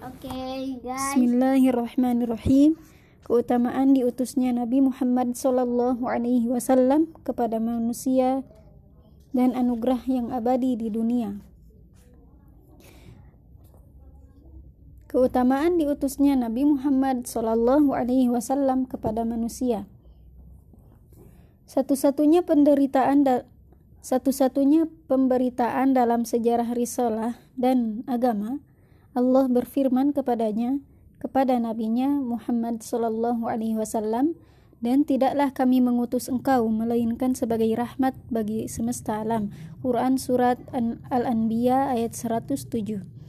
Oke, guys. Bismillahirrahmanirrahim. Keutamaan diutusnya Nabi Muhammad Sallallahu Alaihi Wasallam kepada manusia dan anugerah yang abadi di dunia. Keutamaan diutusnya Nabi Muhammad Sallallahu Alaihi Wasallam kepada manusia. Satu-satunya penderitaan satu-satunya pemberitaan dalam sejarah risalah dan agama Allah berfirman kepadanya kepada nabinya Muhammad sallallahu alaihi wasallam dan tidaklah kami mengutus engkau melainkan sebagai rahmat bagi semesta alam. Quran surat Al-Anbiya ayat 107.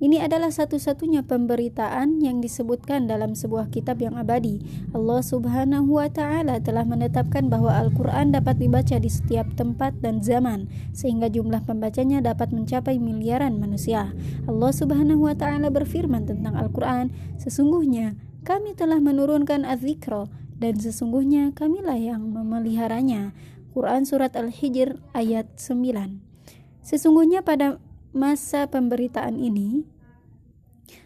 Ini adalah satu-satunya pemberitaan yang disebutkan dalam sebuah kitab yang abadi. Allah Subhanahu wa taala telah menetapkan bahwa Al-Qur'an dapat dibaca di setiap tempat dan zaman sehingga jumlah pembacanya dapat mencapai miliaran manusia. Allah Subhanahu wa taala berfirman tentang Al-Qur'an, sesungguhnya kami telah menurunkan az-zikra dan sesungguhnya kamilah yang memeliharanya. Quran surat Al-Hijr ayat 9. Sesungguhnya pada masa pemberitaan ini,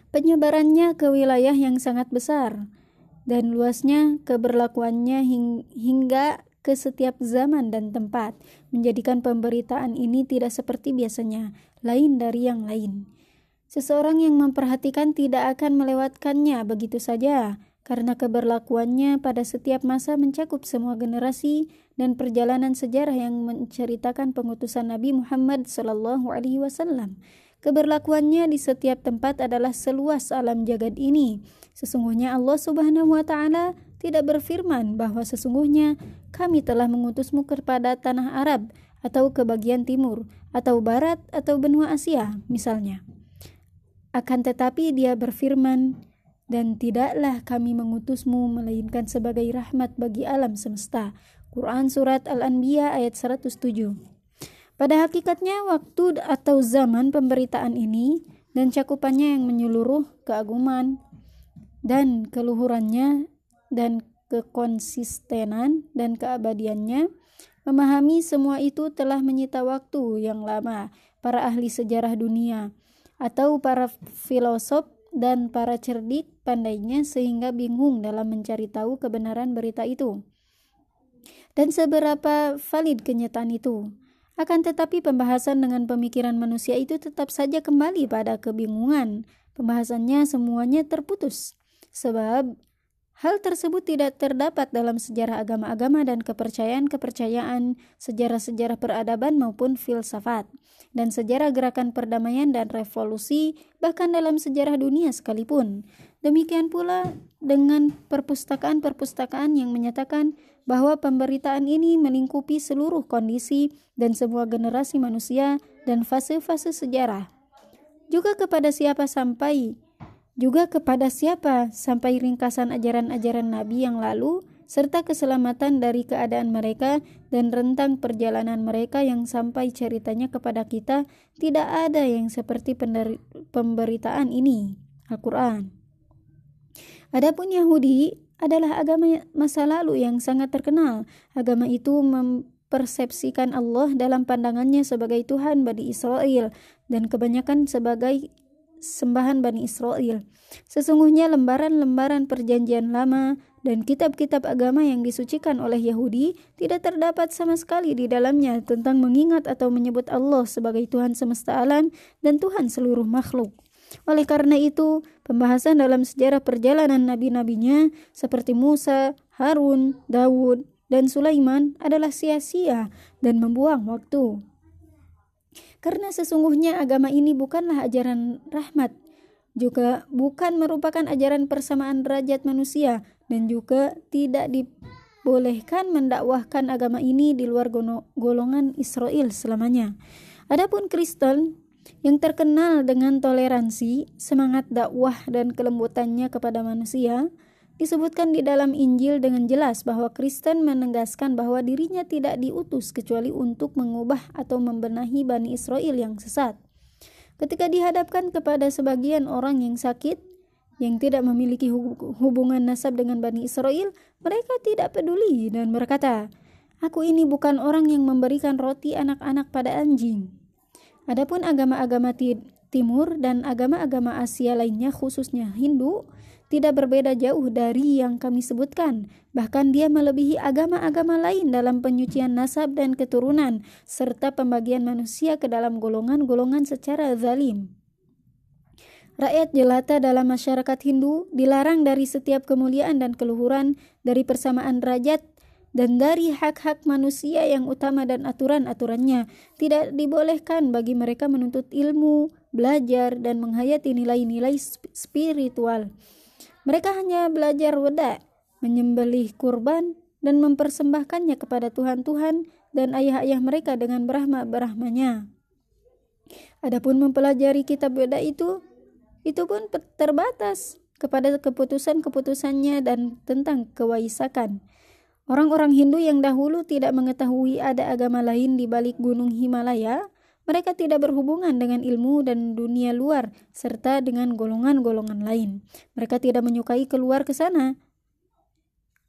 penyebarannya ke wilayah yang sangat besar dan luasnya keberlakuannya hingga ke setiap zaman dan tempat, menjadikan pemberitaan ini tidak seperti biasanya, lain dari yang lain. Seseorang yang memperhatikan tidak akan melewatkannya begitu saja, karena keberlakuannya pada setiap masa mencakup semua generasi dan perjalanan sejarah yang menceritakan pengutusan Nabi Muhammad Sallallahu Alaihi Wasallam. Keberlakuannya di setiap tempat adalah seluas alam jagad ini. Sesungguhnya Allah Subhanahu wa taala tidak berfirman bahwa sesungguhnya kami telah mengutusmu kepada tanah Arab atau ke bagian timur atau barat atau benua Asia misalnya. Akan tetapi dia berfirman, dan tidaklah kami mengutusmu melainkan sebagai rahmat bagi alam semesta. Quran Surat Al-Anbiya ayat 107 Pada hakikatnya waktu atau zaman pemberitaan ini dan cakupannya yang menyeluruh keaguman dan keluhurannya dan kekonsistenan dan keabadiannya memahami semua itu telah menyita waktu yang lama para ahli sejarah dunia atau para filosof dan para cerdik pandainya sehingga bingung dalam mencari tahu kebenaran berita itu. Dan seberapa valid kenyataan itu. Akan tetapi pembahasan dengan pemikiran manusia itu tetap saja kembali pada kebingungan. Pembahasannya semuanya terputus. Sebab Hal tersebut tidak terdapat dalam sejarah agama-agama dan kepercayaan-kepercayaan, sejarah-sejarah peradaban maupun filsafat, dan sejarah gerakan perdamaian dan revolusi, bahkan dalam sejarah dunia sekalipun. Demikian pula dengan perpustakaan-perpustakaan yang menyatakan bahwa pemberitaan ini melingkupi seluruh kondisi dan semua generasi manusia dan fase-fase sejarah. Juga kepada siapa sampai juga kepada siapa sampai ringkasan ajaran-ajaran Nabi yang lalu, serta keselamatan dari keadaan mereka dan rentang perjalanan mereka yang sampai ceritanya kepada kita, tidak ada yang seperti pemberitaan ini, Al-Quran. Adapun Yahudi adalah agama masa lalu yang sangat terkenal. Agama itu mempersepsikan Allah dalam pandangannya sebagai Tuhan Bani Israel dan kebanyakan sebagai sembahan Bani Israel. Sesungguhnya lembaran-lembaran perjanjian lama dan kitab-kitab agama yang disucikan oleh Yahudi tidak terdapat sama sekali di dalamnya tentang mengingat atau menyebut Allah sebagai Tuhan semesta alam dan Tuhan seluruh makhluk. Oleh karena itu, pembahasan dalam sejarah perjalanan nabi-nabinya seperti Musa, Harun, Dawud, dan Sulaiman adalah sia-sia dan membuang waktu. Karena sesungguhnya agama ini bukanlah ajaran rahmat, juga bukan merupakan ajaran persamaan derajat manusia, dan juga tidak dibolehkan mendakwahkan agama ini di luar golongan Israel selamanya. Adapun Kristen yang terkenal dengan toleransi, semangat dakwah dan kelembutannya kepada manusia, Disebutkan di dalam Injil dengan jelas bahwa Kristen menegaskan bahwa dirinya tidak diutus kecuali untuk mengubah atau membenahi Bani Israel yang sesat. Ketika dihadapkan kepada sebagian orang yang sakit, yang tidak memiliki hubungan nasab dengan Bani Israel, mereka tidak peduli dan berkata, Aku ini bukan orang yang memberikan roti anak-anak pada anjing. Adapun agama-agama Timur dan agama-agama Asia lainnya khususnya Hindu tidak berbeda jauh dari yang kami sebutkan. Bahkan dia melebihi agama-agama lain dalam penyucian nasab dan keturunan, serta pembagian manusia ke dalam golongan-golongan secara zalim. Rakyat jelata dalam masyarakat Hindu dilarang dari setiap kemuliaan dan keluhuran, dari persamaan derajat, dan dari hak-hak manusia yang utama dan aturan-aturannya. Tidak dibolehkan bagi mereka menuntut ilmu, belajar, dan menghayati nilai-nilai spiritual. Mereka hanya belajar weda, menyembelih kurban, dan mempersembahkannya kepada Tuhan-Tuhan dan ayah-ayah mereka dengan berahma-berahmanya. Adapun mempelajari kitab weda itu, itu pun terbatas kepada keputusan-keputusannya dan tentang kewaisakan. Orang-orang Hindu yang dahulu tidak mengetahui ada agama lain di balik gunung Himalaya, mereka tidak berhubungan dengan ilmu dan dunia luar serta dengan golongan-golongan lain. Mereka tidak menyukai keluar ke sana.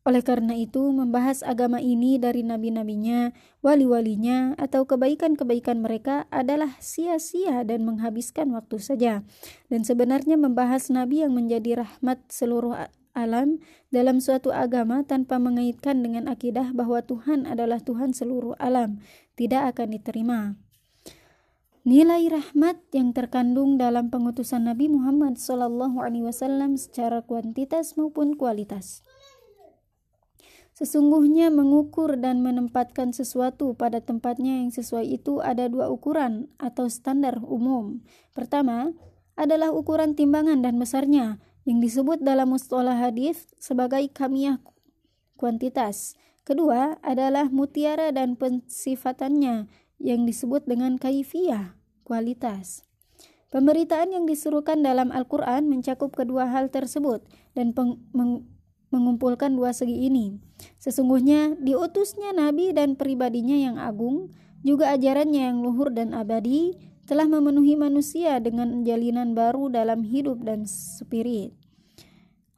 Oleh karena itu, membahas agama ini dari nabi-nabinya, wali-walinya, atau kebaikan-kebaikan mereka adalah sia-sia dan menghabiskan waktu saja. Dan sebenarnya membahas nabi yang menjadi rahmat seluruh alam dalam suatu agama tanpa mengaitkan dengan akidah bahwa Tuhan adalah Tuhan seluruh alam tidak akan diterima. Nilai rahmat yang terkandung dalam pengutusan Nabi Muhammad SAW secara kuantitas maupun kualitas. Sesungguhnya mengukur dan menempatkan sesuatu pada tempatnya yang sesuai itu ada dua ukuran atau standar umum. Pertama, adalah ukuran timbangan dan besarnya, yang disebut dalam mustalah hadis sebagai kamiah kuantitas. Kedua adalah mutiara dan pensifatannya yang disebut dengan kaifiyah kualitas. Pemberitaan yang disuruhkan dalam Al-Quran mencakup kedua hal tersebut dan meng, mengumpulkan dua segi ini. Sesungguhnya diutusnya Nabi dan pribadinya yang agung, juga ajarannya yang luhur dan abadi, telah memenuhi manusia dengan jalinan baru dalam hidup dan spirit.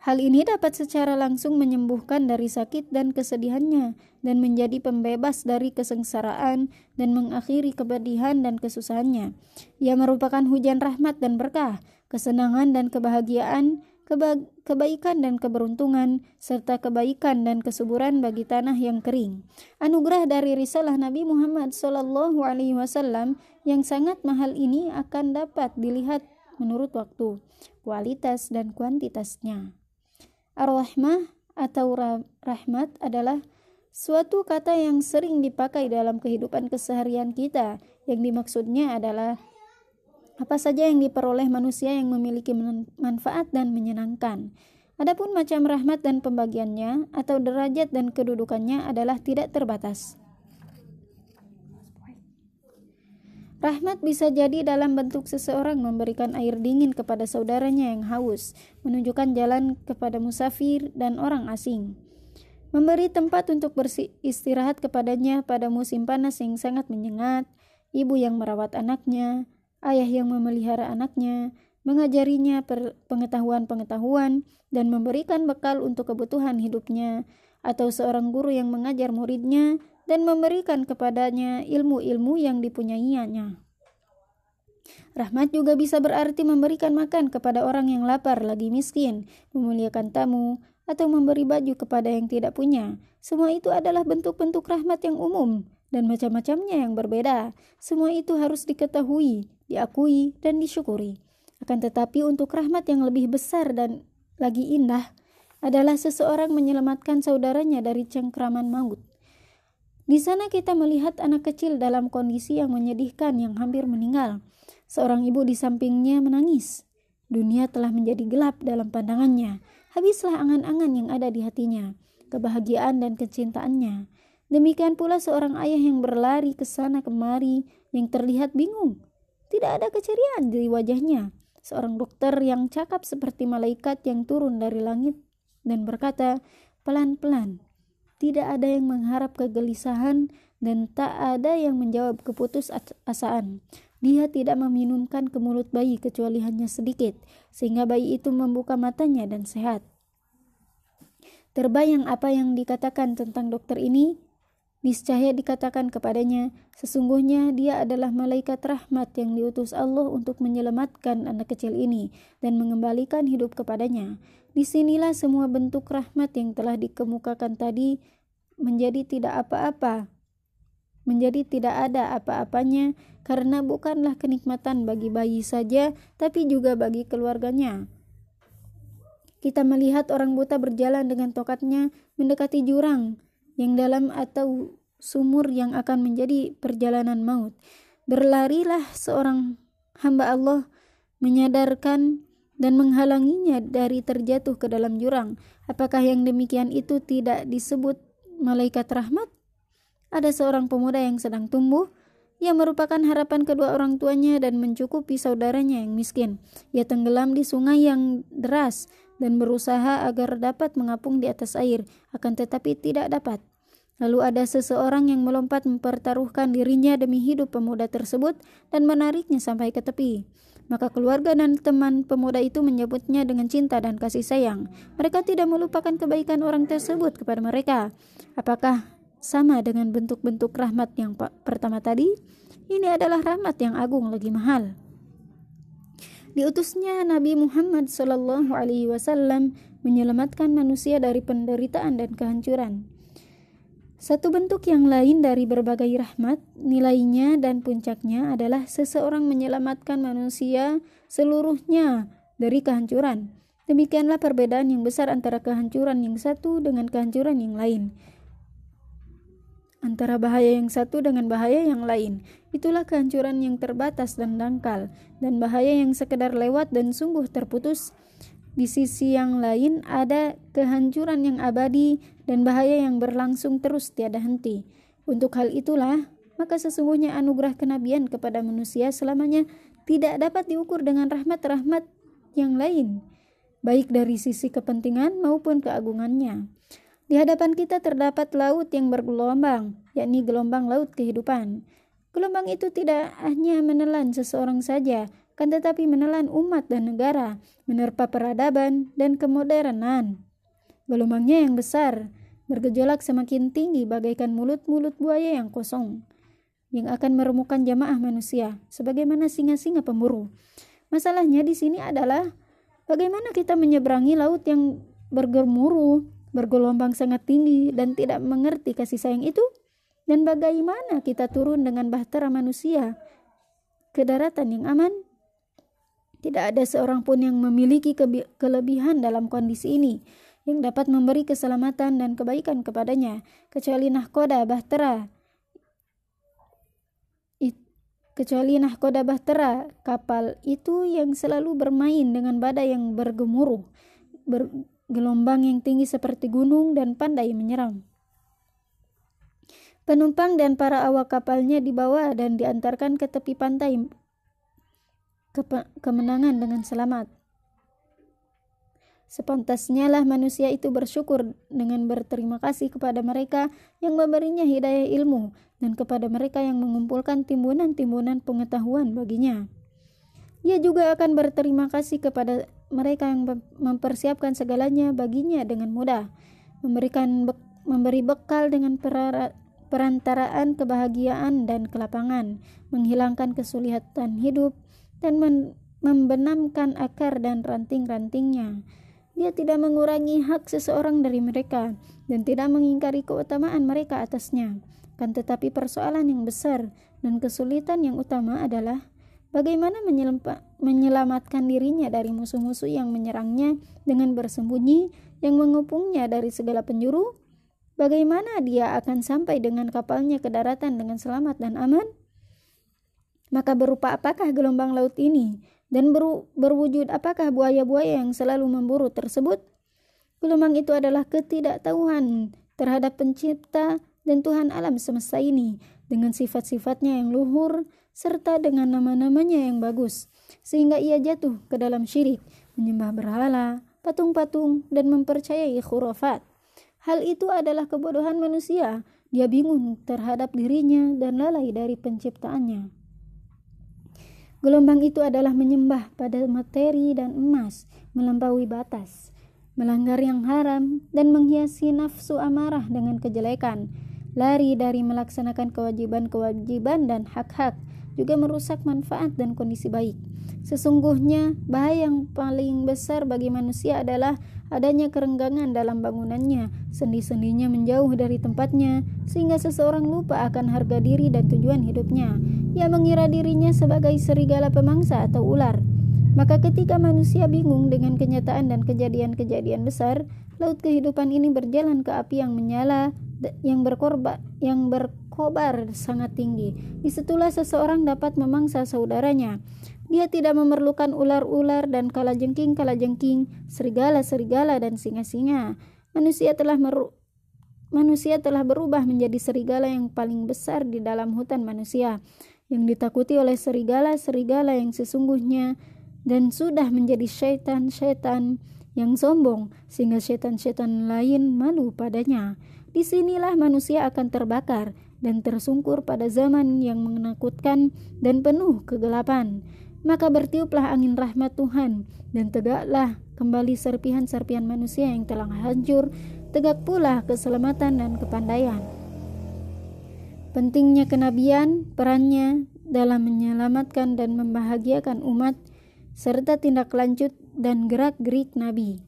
Hal ini dapat secara langsung menyembuhkan dari sakit dan kesedihannya dan menjadi pembebas dari kesengsaraan dan mengakhiri kepedihan dan kesusahannya. Ia merupakan hujan rahmat dan berkah, kesenangan dan kebahagiaan, keba kebaikan dan keberuntungan, serta kebaikan dan kesuburan bagi tanah yang kering. Anugerah dari risalah Nabi Muhammad SAW yang sangat mahal ini akan dapat dilihat menurut waktu, kualitas, dan kuantitasnya. Ar-Rahmah atau rahmat adalah suatu kata yang sering dipakai dalam kehidupan keseharian kita. Yang dimaksudnya adalah apa saja yang diperoleh manusia yang memiliki manfaat dan menyenangkan. Adapun macam rahmat dan pembagiannya atau derajat dan kedudukannya adalah tidak terbatas. Rahmat bisa jadi dalam bentuk seseorang memberikan air dingin kepada saudaranya yang haus, menunjukkan jalan kepada musafir dan orang asing. Memberi tempat untuk beristirahat kepadanya pada musim panas yang sangat menyengat, ibu yang merawat anaknya, ayah yang memelihara anaknya, mengajarinya pengetahuan-pengetahuan, dan memberikan bekal untuk kebutuhan hidupnya, atau seorang guru yang mengajar muridnya dan memberikan kepadanya ilmu-ilmu yang dipunyainya. Rahmat juga bisa berarti memberikan makan kepada orang yang lapar lagi miskin, memuliakan tamu, atau memberi baju kepada yang tidak punya. Semua itu adalah bentuk-bentuk rahmat yang umum dan macam-macamnya yang berbeda. Semua itu harus diketahui, diakui, dan disyukuri. Akan tetapi untuk rahmat yang lebih besar dan lagi indah adalah seseorang menyelamatkan saudaranya dari cengkraman maut. Di sana kita melihat anak kecil dalam kondisi yang menyedihkan yang hampir meninggal. Seorang ibu di sampingnya menangis. Dunia telah menjadi gelap dalam pandangannya. Habislah angan-angan yang ada di hatinya, kebahagiaan dan kecintaannya. Demikian pula seorang ayah yang berlari ke sana kemari yang terlihat bingung. Tidak ada keceriaan di wajahnya. Seorang dokter yang cakap seperti malaikat yang turun dari langit dan berkata, "Pelan-pelan, tidak ada yang mengharap kegelisahan dan tak ada yang menjawab keputusasaan. Dia tidak meminumkan ke mulut bayi kecuali hanya sedikit, sehingga bayi itu membuka matanya dan sehat. Terbayang apa yang dikatakan tentang dokter ini? Niscaya dikatakan kepadanya, sesungguhnya dia adalah malaikat rahmat yang diutus Allah untuk menyelamatkan anak kecil ini dan mengembalikan hidup kepadanya. Di sinilah semua bentuk rahmat yang telah dikemukakan tadi menjadi tidak apa-apa, menjadi tidak ada apa-apanya karena bukanlah kenikmatan bagi bayi saja, tapi juga bagi keluarganya. Kita melihat orang buta berjalan dengan tokatnya mendekati jurang, yang dalam atau sumur yang akan menjadi perjalanan maut. Berlarilah seorang hamba Allah menyadarkan dan menghalanginya dari terjatuh ke dalam jurang. Apakah yang demikian itu tidak disebut malaikat rahmat? Ada seorang pemuda yang sedang tumbuh, ia merupakan harapan kedua orang tuanya dan mencukupi saudaranya yang miskin. Ia tenggelam di sungai yang deras dan berusaha agar dapat mengapung di atas air, akan tetapi tidak dapat. Lalu ada seseorang yang melompat mempertaruhkan dirinya demi hidup pemuda tersebut dan menariknya sampai ke tepi. Maka keluarga dan teman pemuda itu menyebutnya dengan cinta dan kasih sayang. Mereka tidak melupakan kebaikan orang tersebut kepada mereka. Apakah sama dengan bentuk-bentuk rahmat yang pertama tadi? Ini adalah rahmat yang agung lagi mahal. Diutusnya Nabi Muhammad Shallallahu Alaihi Wasallam menyelamatkan manusia dari penderitaan dan kehancuran. Satu bentuk yang lain dari berbagai rahmat, nilainya dan puncaknya adalah seseorang menyelamatkan manusia seluruhnya dari kehancuran. Demikianlah perbedaan yang besar antara kehancuran yang satu dengan kehancuran yang lain. Antara bahaya yang satu dengan bahaya yang lain, itulah kehancuran yang terbatas dan dangkal, dan bahaya yang sekedar lewat dan sungguh terputus di sisi yang lain ada kehancuran yang abadi dan bahaya yang berlangsung terus tiada henti. Untuk hal itulah, maka sesungguhnya anugerah kenabian kepada manusia selamanya tidak dapat diukur dengan rahmat-rahmat yang lain, baik dari sisi kepentingan maupun keagungannya. Di hadapan kita terdapat laut yang bergelombang, yakni gelombang laut kehidupan. Gelombang itu tidak hanya menelan seseorang saja, kan tetapi menelan umat dan negara, menerpa peradaban dan kemodernan. Gelombangnya yang besar, bergejolak semakin tinggi bagaikan mulut-mulut buaya yang kosong, yang akan meremukkan jamaah manusia, sebagaimana singa-singa pemburu. Masalahnya di sini adalah bagaimana kita menyeberangi laut yang bergemuruh, bergelombang sangat tinggi, dan tidak mengerti kasih sayang itu, dan bagaimana kita turun dengan bahtera manusia? Ke daratan yang aman? Tidak ada seorang pun yang memiliki kelebihan dalam kondisi ini yang dapat memberi keselamatan dan kebaikan kepadanya kecuali nahkoda bahtera. Kecuali nahkoda bahtera kapal itu yang selalu bermain dengan badai yang bergemuruh bergelombang yang tinggi seperti gunung dan pandai menyeram penumpang dan para awak kapalnya dibawa dan diantarkan ke tepi pantai kemenangan dengan selamat. Sepantasnya lah manusia itu bersyukur dengan berterima kasih kepada mereka yang memberinya hidayah ilmu dan kepada mereka yang mengumpulkan timbunan-timbunan pengetahuan baginya. Ia juga akan berterima kasih kepada mereka yang mempersiapkan segalanya baginya dengan mudah, memberikan be memberi bekal dengan perantaraan kebahagiaan dan kelapangan, menghilangkan kesulitan hidup, dan membenamkan akar dan ranting-rantingnya. Dia tidak mengurangi hak seseorang dari mereka dan tidak mengingkari keutamaan mereka atasnya. Kan tetapi persoalan yang besar dan kesulitan yang utama adalah bagaimana menyelamatkan dirinya dari musuh-musuh yang menyerangnya dengan bersembunyi yang mengepungnya dari segala penjuru. Bagaimana dia akan sampai dengan kapalnya ke daratan dengan selamat dan aman? Maka berupa apakah gelombang laut ini? Dan ber, berwujud apakah buaya-buaya yang selalu memburu tersebut? Gelombang itu adalah ketidaktahuan terhadap pencipta dan Tuhan alam semesta ini dengan sifat-sifatnya yang luhur serta dengan nama-namanya yang bagus sehingga ia jatuh ke dalam syirik menyembah berhala, patung-patung dan mempercayai khurafat. Hal itu adalah kebodohan manusia. Dia bingung terhadap dirinya dan lalai dari penciptaannya. Gelombang itu adalah menyembah pada materi dan emas, melampaui batas, melanggar yang haram, dan menghiasi nafsu amarah dengan kejelekan. lari dari melaksanakan kewajiban-kewajiban dan hak-hak, juga merusak manfaat dan kondisi baik. Sesungguhnya, bahaya yang paling besar bagi manusia adalah adanya kerenggangan dalam bangunannya, sendi-sendinya menjauh dari tempatnya, sehingga seseorang lupa akan harga diri dan tujuan hidupnya. Ia mengira dirinya sebagai serigala pemangsa atau ular. Maka ketika manusia bingung dengan kenyataan dan kejadian-kejadian besar, laut kehidupan ini berjalan ke api yang menyala yang berkorban yang berkobar sangat tinggi. Di situlah seseorang dapat memangsa saudaranya. Dia tidak memerlukan ular-ular dan kalajengking-kalajengking, serigala-serigala dan singa-singa. Manusia telah meru manusia telah berubah menjadi serigala yang paling besar di dalam hutan manusia, yang ditakuti oleh serigala-serigala yang sesungguhnya dan sudah menjadi syaitan-syaitan yang sombong sehingga syaitan-syaitan lain malu padanya. Di sinilah manusia akan terbakar dan tersungkur pada zaman yang menakutkan dan penuh kegelapan. Maka bertiuplah angin rahmat Tuhan dan tegaklah kembali serpihan-serpihan manusia yang telah hancur, tegak pula keselamatan dan kepandaian. Pentingnya kenabian, perannya dalam menyelamatkan dan membahagiakan umat serta tindak lanjut dan gerak-gerik Nabi.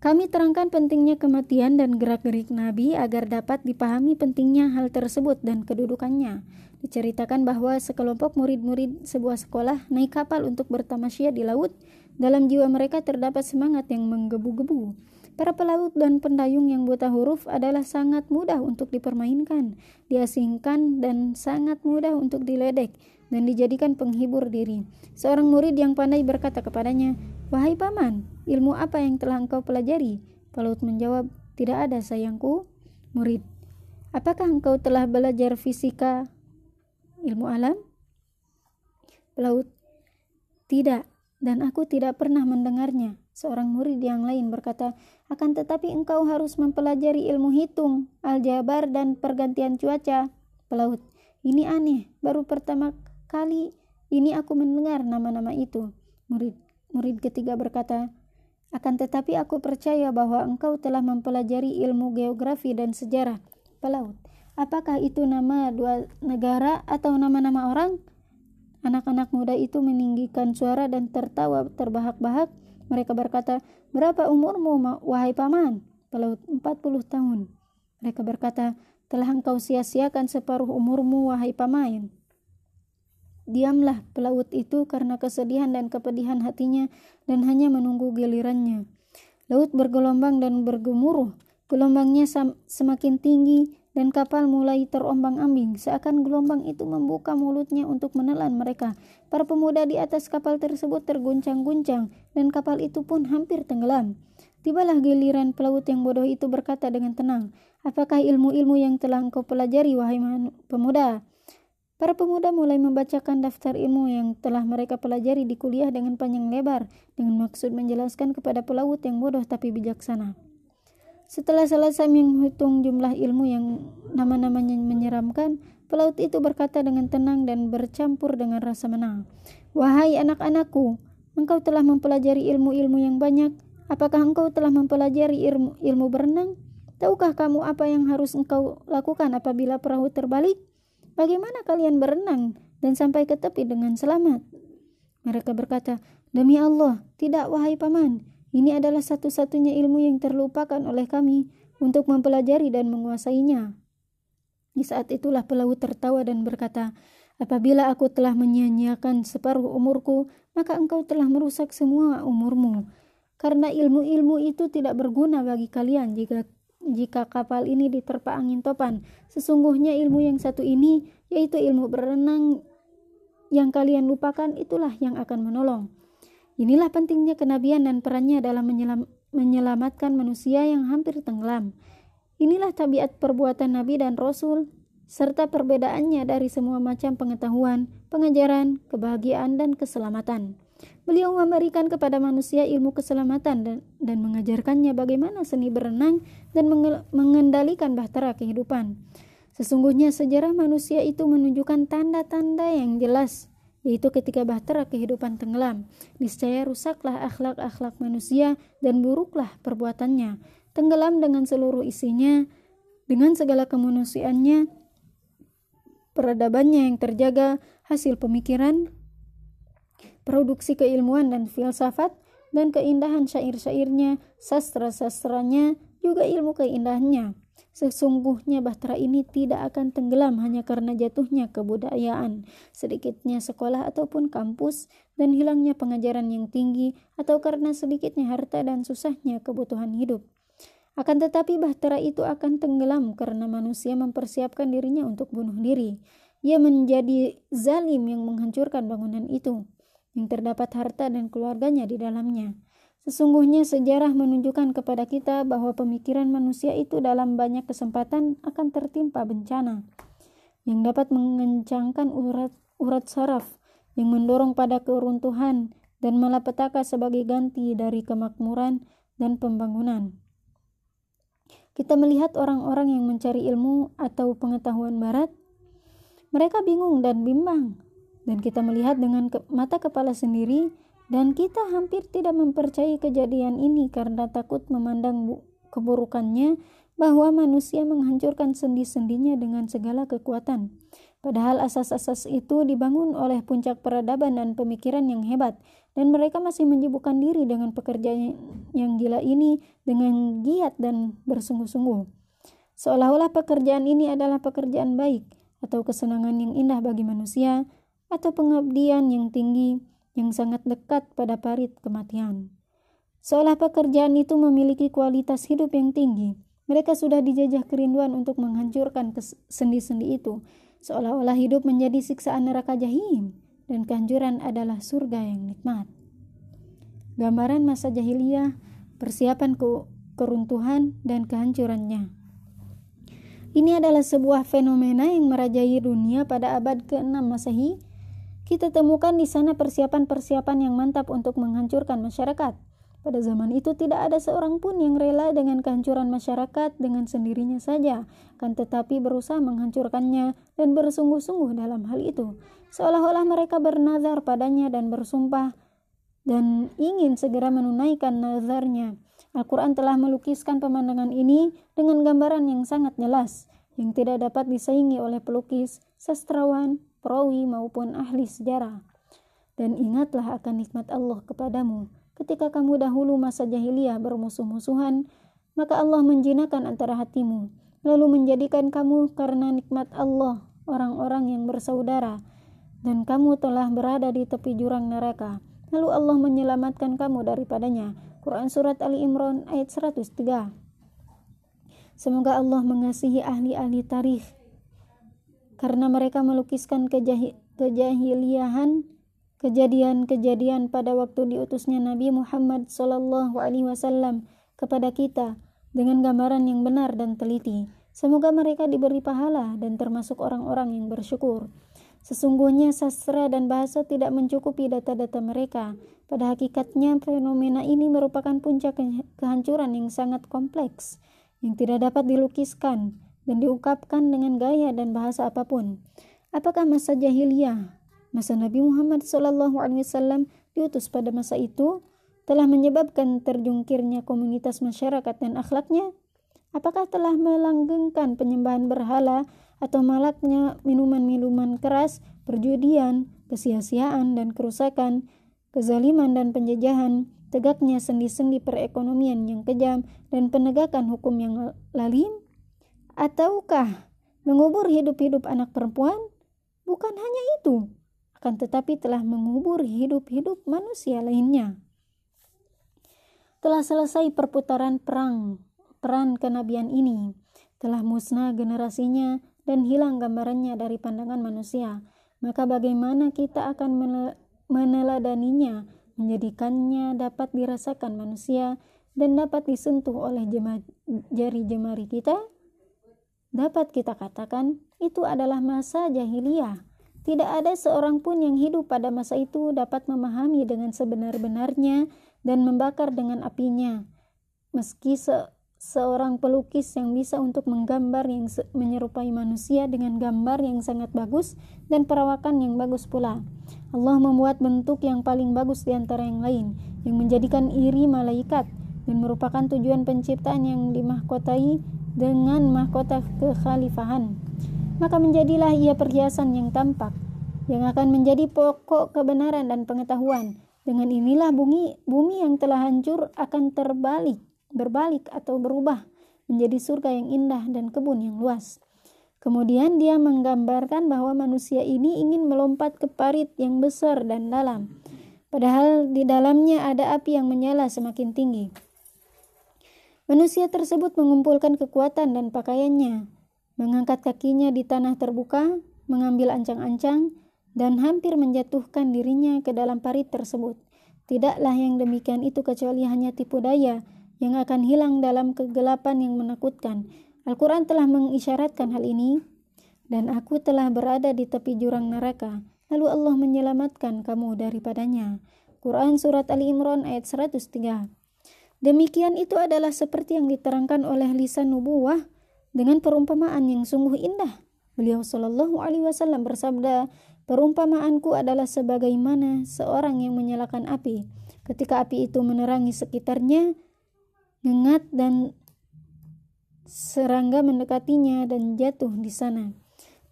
Kami terangkan pentingnya kematian dan gerak-gerik Nabi agar dapat dipahami pentingnya hal tersebut dan kedudukannya. Diceritakan bahwa sekelompok murid-murid sebuah sekolah naik kapal untuk bertamasya di laut. Dalam jiwa mereka terdapat semangat yang menggebu-gebu. Para pelaut dan pendayung yang buta huruf adalah sangat mudah untuk dipermainkan, diasingkan, dan sangat mudah untuk diledek dan dijadikan penghibur diri. Seorang murid yang pandai berkata kepadanya, Wahai paman, ilmu apa yang telah engkau pelajari? Pelaut menjawab, Tidak ada sayangku. Murid, apakah engkau telah belajar fisika ilmu alam? Pelaut, tidak, dan aku tidak pernah mendengarnya. Seorang murid yang lain berkata, akan tetapi engkau harus mempelajari ilmu hitung, aljabar, dan pergantian cuaca. Pelaut, ini aneh, baru pertama kali ini aku mendengar nama-nama itu. Murid murid ketiga berkata, akan tetapi aku percaya bahwa engkau telah mempelajari ilmu geografi dan sejarah pelaut. Apakah itu nama dua negara atau nama-nama orang? Anak-anak muda itu meninggikan suara dan tertawa terbahak-bahak. Mereka berkata, Berapa umurmu, wahai paman? Pelaut, 40 tahun. Mereka berkata, Telah engkau sia-siakan separuh umurmu, wahai paman. Diamlah pelaut itu karena kesedihan dan kepedihan hatinya dan hanya menunggu gilirannya. Laut bergelombang dan bergemuruh. Gelombangnya semakin tinggi dan kapal mulai terombang-ambing seakan gelombang itu membuka mulutnya untuk menelan mereka. Para pemuda di atas kapal tersebut terguncang-guncang dan kapal itu pun hampir tenggelam. Tibalah giliran pelaut yang bodoh itu berkata dengan tenang, "Apakah ilmu-ilmu yang telah engkau pelajari, wahai pemuda?" Para pemuda mulai membacakan daftar ilmu yang telah mereka pelajari di kuliah dengan panjang lebar, dengan maksud menjelaskan kepada pelaut yang bodoh tapi bijaksana. Setelah selesai menghitung jumlah ilmu yang nama-namanya menyeramkan, pelaut itu berkata dengan tenang dan bercampur dengan rasa menang. Wahai anak-anakku, engkau telah mempelajari ilmu-ilmu yang banyak. Apakah engkau telah mempelajari ilmu, ilmu berenang? Tahukah kamu apa yang harus engkau lakukan apabila perahu terbalik? Bagaimana kalian berenang dan sampai ke tepi dengan selamat? Mereka berkata, Demi Allah, tidak wahai paman, ini adalah satu-satunya ilmu yang terlupakan oleh kami untuk mempelajari dan menguasainya. Di saat itulah pelaut tertawa dan berkata, Apabila aku telah menyia-nyiakan separuh umurku, maka engkau telah merusak semua umurmu. Karena ilmu-ilmu itu tidak berguna bagi kalian jika jika kapal ini diterpa angin topan. Sesungguhnya ilmu yang satu ini, yaitu ilmu berenang yang kalian lupakan, itulah yang akan menolong. Inilah pentingnya kenabian dan perannya dalam menyelam, menyelamatkan manusia yang hampir tenggelam. Inilah tabiat perbuatan Nabi dan Rasul, serta perbedaannya dari semua macam pengetahuan, pengajaran, kebahagiaan, dan keselamatan. Beliau memberikan kepada manusia ilmu keselamatan dan, dan mengajarkannya bagaimana seni berenang dan mengendalikan bahtera kehidupan. Sesungguhnya sejarah manusia itu menunjukkan tanda-tanda yang jelas, yaitu ketika bahtera kehidupan tenggelam. Niscaya rusaklah akhlak-akhlak manusia dan buruklah perbuatannya. Tenggelam dengan seluruh isinya Dengan segala kemanusiaannya, peradabannya yang terjaga, hasil pemikiran, produksi keilmuan dan filsafat, dan keindahan syair-syairnya, sastra-sastranya, juga ilmu keindahannya. Sesungguhnya bahtera ini tidak akan tenggelam hanya karena jatuhnya kebudayaan, sedikitnya sekolah ataupun kampus, dan hilangnya pengajaran yang tinggi, atau karena sedikitnya harta dan susahnya kebutuhan hidup. Akan tetapi bahtera itu akan tenggelam karena manusia mempersiapkan dirinya untuk bunuh diri. Ia menjadi zalim yang menghancurkan bangunan itu, yang terdapat harta dan keluarganya di dalamnya. Sesungguhnya sejarah menunjukkan kepada kita bahwa pemikiran manusia itu dalam banyak kesempatan akan tertimpa bencana yang dapat mengencangkan urat, urat saraf yang mendorong pada keruntuhan dan malapetaka sebagai ganti dari kemakmuran dan pembangunan. Kita melihat orang-orang yang mencari ilmu atau pengetahuan barat, mereka bingung dan bimbang. Dan kita melihat dengan ke mata kepala sendiri dan kita hampir tidak mempercayai kejadian ini karena takut memandang keburukannya bahwa manusia menghancurkan sendi-sendinya dengan segala kekuatan. Padahal asas-asas itu dibangun oleh puncak peradaban dan pemikiran yang hebat, dan mereka masih menyibukkan diri dengan pekerjaan yang gila ini dengan giat dan bersungguh-sungguh. Seolah-olah pekerjaan ini adalah pekerjaan baik, atau kesenangan yang indah bagi manusia, atau pengabdian yang tinggi yang sangat dekat pada parit kematian. Seolah pekerjaan itu memiliki kualitas hidup yang tinggi, mereka sudah dijajah kerinduan untuk menghancurkan sendi-sendi itu, seolah-olah hidup menjadi siksaan neraka jahim dan kehancuran adalah surga yang nikmat. Gambaran masa jahiliyah, persiapan ke keruntuhan dan kehancurannya. Ini adalah sebuah fenomena yang merajai dunia pada abad ke-6 Masehi. Kita temukan di sana persiapan-persiapan yang mantap untuk menghancurkan masyarakat pada zaman itu tidak ada seorang pun yang rela dengan kehancuran masyarakat dengan sendirinya saja, kan tetapi berusaha menghancurkannya dan bersungguh-sungguh dalam hal itu. Seolah-olah mereka bernazar padanya dan bersumpah dan ingin segera menunaikan nazarnya. Al-Quran telah melukiskan pemandangan ini dengan gambaran yang sangat jelas, yang tidak dapat disaingi oleh pelukis, sastrawan, perawi maupun ahli sejarah. Dan ingatlah akan nikmat Allah kepadamu, Ketika kamu dahulu masa jahiliyah bermusuh-musuhan, maka Allah menjinakkan antara hatimu, lalu menjadikan kamu karena nikmat Allah orang-orang yang bersaudara, dan kamu telah berada di tepi jurang neraka. Lalu Allah menyelamatkan kamu daripadanya. Quran Surat Ali Imran ayat 103 Semoga Allah mengasihi ahli-ahli tarikh karena mereka melukiskan kejahiliahan kejadian-kejadian pada waktu diutusnya Nabi Muhammad SAW kepada kita dengan gambaran yang benar dan teliti. Semoga mereka diberi pahala dan termasuk orang-orang yang bersyukur. Sesungguhnya sastra dan bahasa tidak mencukupi data-data mereka. Pada hakikatnya fenomena ini merupakan puncak kehancuran yang sangat kompleks yang tidak dapat dilukiskan dan diungkapkan dengan gaya dan bahasa apa pun. Apakah masa jahiliyah Masa Nabi Muhammad SAW diutus pada masa itu telah menyebabkan terjungkirnya komunitas masyarakat dan akhlaknya? Apakah telah melanggengkan penyembahan berhala atau malaknya minuman-minuman keras, perjudian, kesia-siaan dan kerusakan, kezaliman dan penjajahan, tegaknya sendi-sendi perekonomian yang kejam dan penegakan hukum yang lalim? Ataukah mengubur hidup-hidup anak perempuan? Bukan hanya itu, akan tetapi telah mengubur hidup-hidup manusia lainnya. Telah selesai perputaran perang, peran kenabian ini, telah musnah generasinya dan hilang gambarannya dari pandangan manusia. Maka bagaimana kita akan meneladaninya, menjadikannya dapat dirasakan manusia dan dapat disentuh oleh jari jemari kita? Dapat kita katakan itu adalah masa jahiliyah tidak ada seorang pun yang hidup pada masa itu dapat memahami dengan sebenar-benarnya dan membakar dengan apinya. Meski se seorang pelukis yang bisa untuk menggambar yang menyerupai manusia dengan gambar yang sangat bagus dan perawakan yang bagus pula. Allah membuat bentuk yang paling bagus di antara yang lain, yang menjadikan iri malaikat dan merupakan tujuan penciptaan yang dimahkotai dengan mahkota kekhalifahan. Maka menjadilah ia perhiasan yang tampak, yang akan menjadi pokok kebenaran dan pengetahuan. Dengan inilah bumi, bumi yang telah hancur akan terbalik, berbalik atau berubah menjadi surga yang indah dan kebun yang luas. Kemudian dia menggambarkan bahwa manusia ini ingin melompat ke parit yang besar dan dalam. Padahal di dalamnya ada api yang menyala semakin tinggi. Manusia tersebut mengumpulkan kekuatan dan pakaiannya, mengangkat kakinya di tanah terbuka, mengambil ancang-ancang, dan hampir menjatuhkan dirinya ke dalam parit tersebut. Tidaklah yang demikian itu kecuali hanya tipu daya yang akan hilang dalam kegelapan yang menakutkan Al-Quran telah mengisyaratkan hal ini, dan aku telah berada di tepi jurang neraka, lalu Allah menyelamatkan kamu daripadanya. Quran Surat Ali Imran ayat 103 Demikian itu adalah seperti yang diterangkan oleh lisan nubuwah dengan perumpamaan yang sungguh indah. Beliau Shallallahu Alaihi Wasallam bersabda, perumpamaanku adalah sebagaimana seorang yang menyalakan api. Ketika api itu menerangi sekitarnya, ngengat dan Serangga mendekatinya dan jatuh di sana.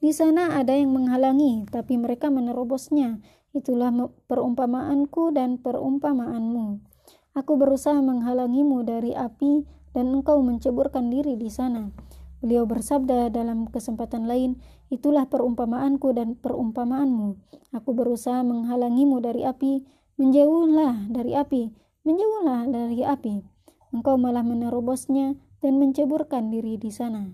Di sana ada yang menghalangi, tapi mereka menerobosnya. Itulah perumpamaanku dan perumpamaanmu. Aku berusaha menghalangimu dari api dan engkau menceburkan diri di sana. Beliau bersabda dalam kesempatan lain, itulah perumpamaanku dan perumpamaanmu. Aku berusaha menghalangimu dari api, menjauhlah dari api, menjauhlah dari api. Engkau malah menerobosnya dan menceburkan diri di sana.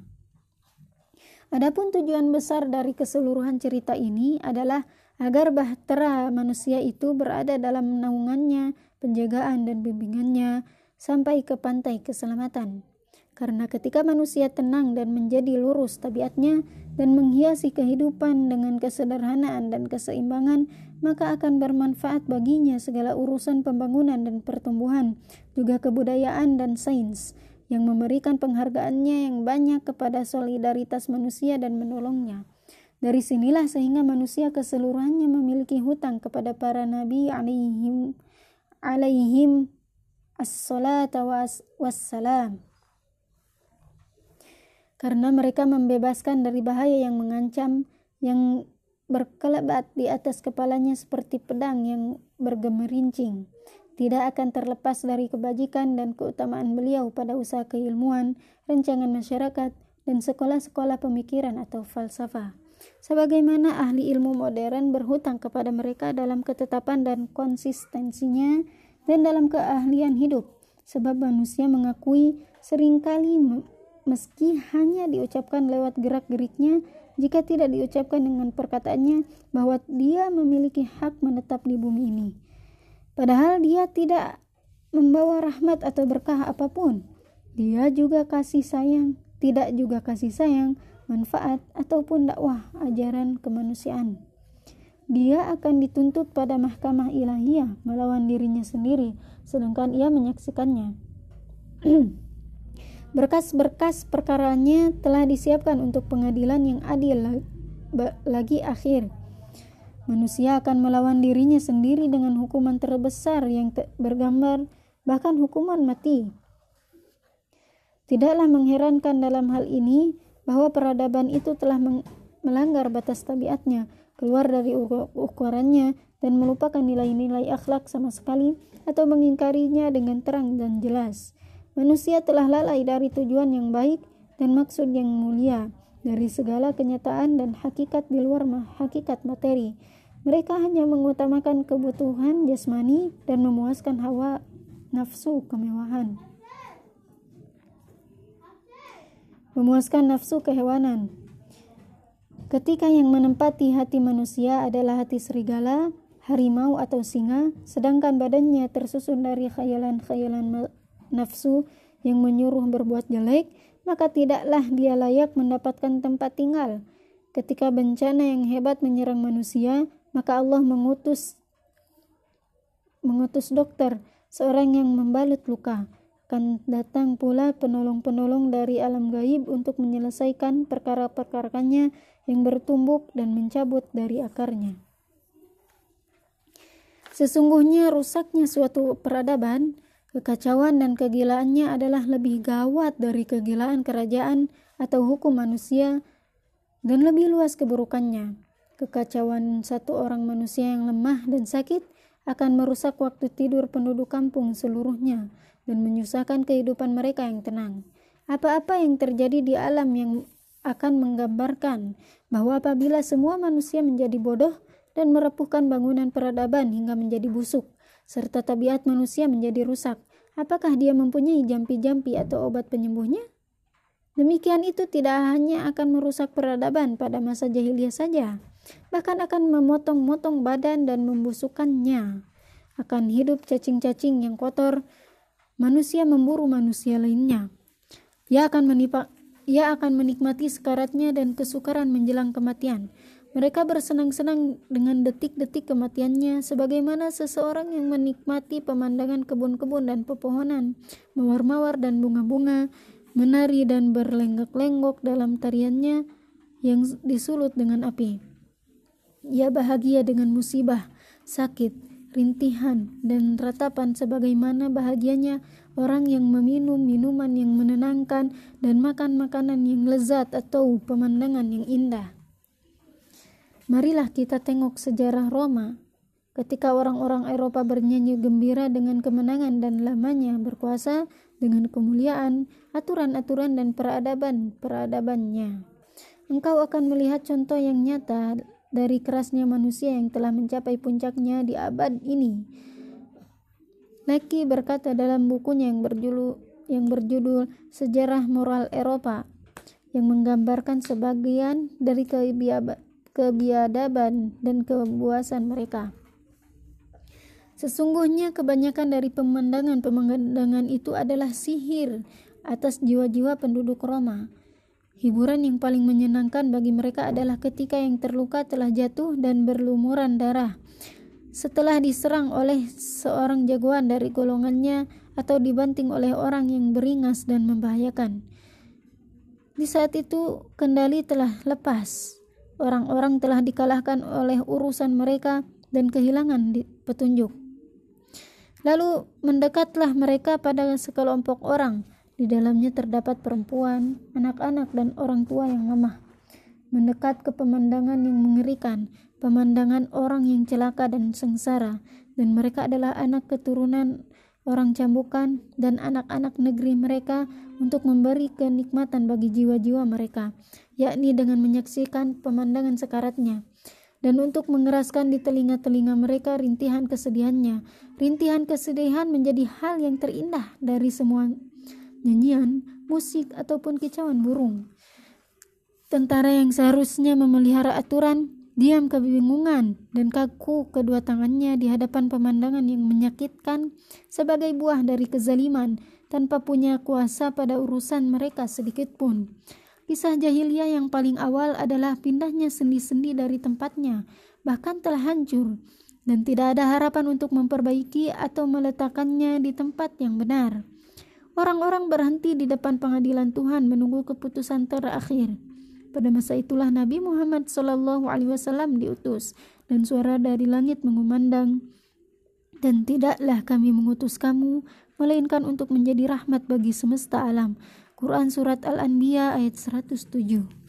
Adapun tujuan besar dari keseluruhan cerita ini adalah agar bahtera manusia itu berada dalam naungannya, penjagaan dan bimbingannya sampai ke pantai keselamatan. Karena ketika manusia tenang dan menjadi lurus tabiatnya dan menghiasi kehidupan dengan kesederhanaan dan keseimbangan, maka akan bermanfaat baginya segala urusan pembangunan dan pertumbuhan, juga kebudayaan dan sains yang memberikan penghargaannya yang banyak kepada solidaritas manusia dan menolongnya. Dari sinilah sehingga manusia keseluruhannya memiliki hutang kepada para nabi alaihim alaihim as-salata wassalam. Karena mereka membebaskan dari bahaya yang mengancam yang berkelebat di atas kepalanya seperti pedang yang bergemerincing tidak akan terlepas dari kebajikan dan keutamaan beliau pada usaha keilmuan, rancangan masyarakat, dan sekolah-sekolah pemikiran atau falsafah. Sebagaimana ahli ilmu modern berhutang kepada mereka dalam ketetapan dan konsistensinya dan dalam keahlian hidup, sebab manusia mengakui sering kali meski hanya diucapkan lewat gerak-geriknya, jika tidak diucapkan dengan perkataannya bahwa dia memiliki hak menetap di bumi ini. Padahal dia tidak membawa rahmat atau berkah apa pun. Dia juga kasih sayang, tidak juga kasih sayang, manfaat ataupun dakwah ajaran kemanusiaan. Dia akan dituntut pada mahkamah ilahiyah melawan dirinya sendiri, sedangkan ia menyaksikannya. Berkas-berkas perkaranya telah disiapkan untuk pengadilan yang adil lagi akhir Manusia akan melawan dirinya sendiri dengan hukuman terbesar yang bergambar bahkan hukuman mati. Tidaklah mengherankan dalam hal ini bahwa peradaban itu telah melanggar batas tabiatnya, keluar dari ukurannya, dan melupakan nilai-nilai akhlak sama sekali atau mengingkarinya dengan terang dan jelas. Manusia telah lalai dari tujuan yang baik dan maksud yang mulia dari segala kenyataan dan hakikat di luar hakikat materi. Mereka hanya mengutamakan kebutuhan jasmani dan memuaskan hawa nafsu kemewahan. Memuaskan nafsu kehewanan. Ketika yang menempati hati manusia adalah hati serigala, harimau atau singa, sedangkan badannya tersusun dari khayalan-khayalan nafsu yang menyuruh berbuat jelek, maka tidaklah dia layak mendapatkan tempat tinggal. Ketika bencana yang hebat menyerang manusia, maka Allah mengutus mengutus dokter, seorang yang membalut luka. Akan datang pula penolong-penolong dari alam gaib untuk menyelesaikan perkara-perkaranya yang bertumbuk dan mencabut dari akarnya. Sesungguhnya rusaknya suatu peradaban Kekacauan dan kegilaannya adalah lebih gawat dari kegilaan kerajaan atau hukum manusia dan lebih luas keburukannya. Kekacauan satu orang manusia yang lemah dan sakit akan merusak waktu tidur penduduk kampung seluruhnya dan menyusahkan kehidupan mereka yang tenang. Apa-apa yang terjadi di alam yang akan menggambarkan bahwa apabila semua manusia menjadi bodoh dan merepuhkan bangunan peradaban hingga menjadi busuk, serta tabiat manusia menjadi rusak. Apakah dia mempunyai jampi-jampi atau obat penyembuhnya? Demikian itu tidak hanya akan merusak peradaban pada masa jahiliyah saja, bahkan akan memotong-motong badan dan membusukkannya. Akan hidup cacing-cacing yang kotor, manusia memburu manusia lainnya. Ia akan menipa, ia akan menikmati sekaratnya dan kesukaran menjelang kematian. Mereka bersenang-senang dengan detik-detik kematiannya, sebagaimana seseorang yang menikmati pemandangan kebun-kebun dan pepohonan, mawar-mawar dan bunga-bunga, menari dan berlenggak-lenggok dalam tariannya yang disulut dengan api. Ia bahagia dengan musibah, sakit, rintihan, dan ratapan sebagaimana bahagianya orang yang meminum minuman yang menenangkan dan makan makanan yang lezat atau pemandangan yang indah. Marilah kita tengok sejarah Roma. Ketika orang-orang Eropa bernyanyi gembira dengan kemenangan dan lamanya berkuasa dengan kemuliaan, aturan-aturan dan peradaban-peradabannya. Engkau akan melihat contoh yang nyata dari kerasnya manusia yang telah mencapai puncaknya di abad ini. Lecky berkata dalam bukunya yang berjudul, yang berjudul Sejarah Moral Eropa yang menggambarkan sebagian dari kebiadaban dan kebuasan mereka. Sesungguhnya kebanyakan dari pemandangan-pemandangan itu adalah sihir atas jiwa-jiwa penduduk Roma. Hiburan yang paling menyenangkan bagi mereka adalah ketika yang terluka telah jatuh dan berlumuran darah. Setelah diserang oleh seorang jagoan dari golongannya atau dibanting oleh orang yang beringas dan membahayakan. Di saat itu kendali telah lepas Orang-orang telah dikalahkan oleh urusan mereka dan kehilangan petunjuk. Lalu mendekatlah mereka pada sekelompok orang. Di dalamnya terdapat perempuan, anak-anak, dan orang tua yang lemah. Mendekat ke pemandangan yang mengerikan, pemandangan orang yang celaka dan sengsara, dan mereka adalah anak keturunan orang cambukan dan anak-anak negeri mereka untuk memberi kenikmatan bagi jiwa-jiwa mereka yakni dengan menyaksikan pemandangan sekaratnya, dan untuk mengeraskan di telinga-telinga mereka rintihan kesedihannya. Rintihan kesedihan menjadi hal yang terindah dari semua nyanyian, musik, ataupun kicauan burung. Tentara yang seharusnya memelihara aturan, diam kebingungan dan kaku kedua tangannya di hadapan pemandangan yang menyakitkan sebagai buah dari kezaliman tanpa punya kuasa pada urusan mereka sedikit pun. Kisah jahiliyah yang paling awal adalah pindahnya sendi-sendi dari tempatnya, bahkan telah hancur, dan tidak ada harapan untuk memperbaiki atau meletakkannya di tempat yang benar. Orang-orang berhenti di depan pengadilan Tuhan menunggu keputusan terakhir. Pada masa itulah Nabi Muhammad SAW diutus, dan suara dari langit mengumandang, dan tidaklah kami mengutus kamu, melainkan untuk menjadi rahmat bagi semesta alam. Quran Surat Al-Anbiya ayat 107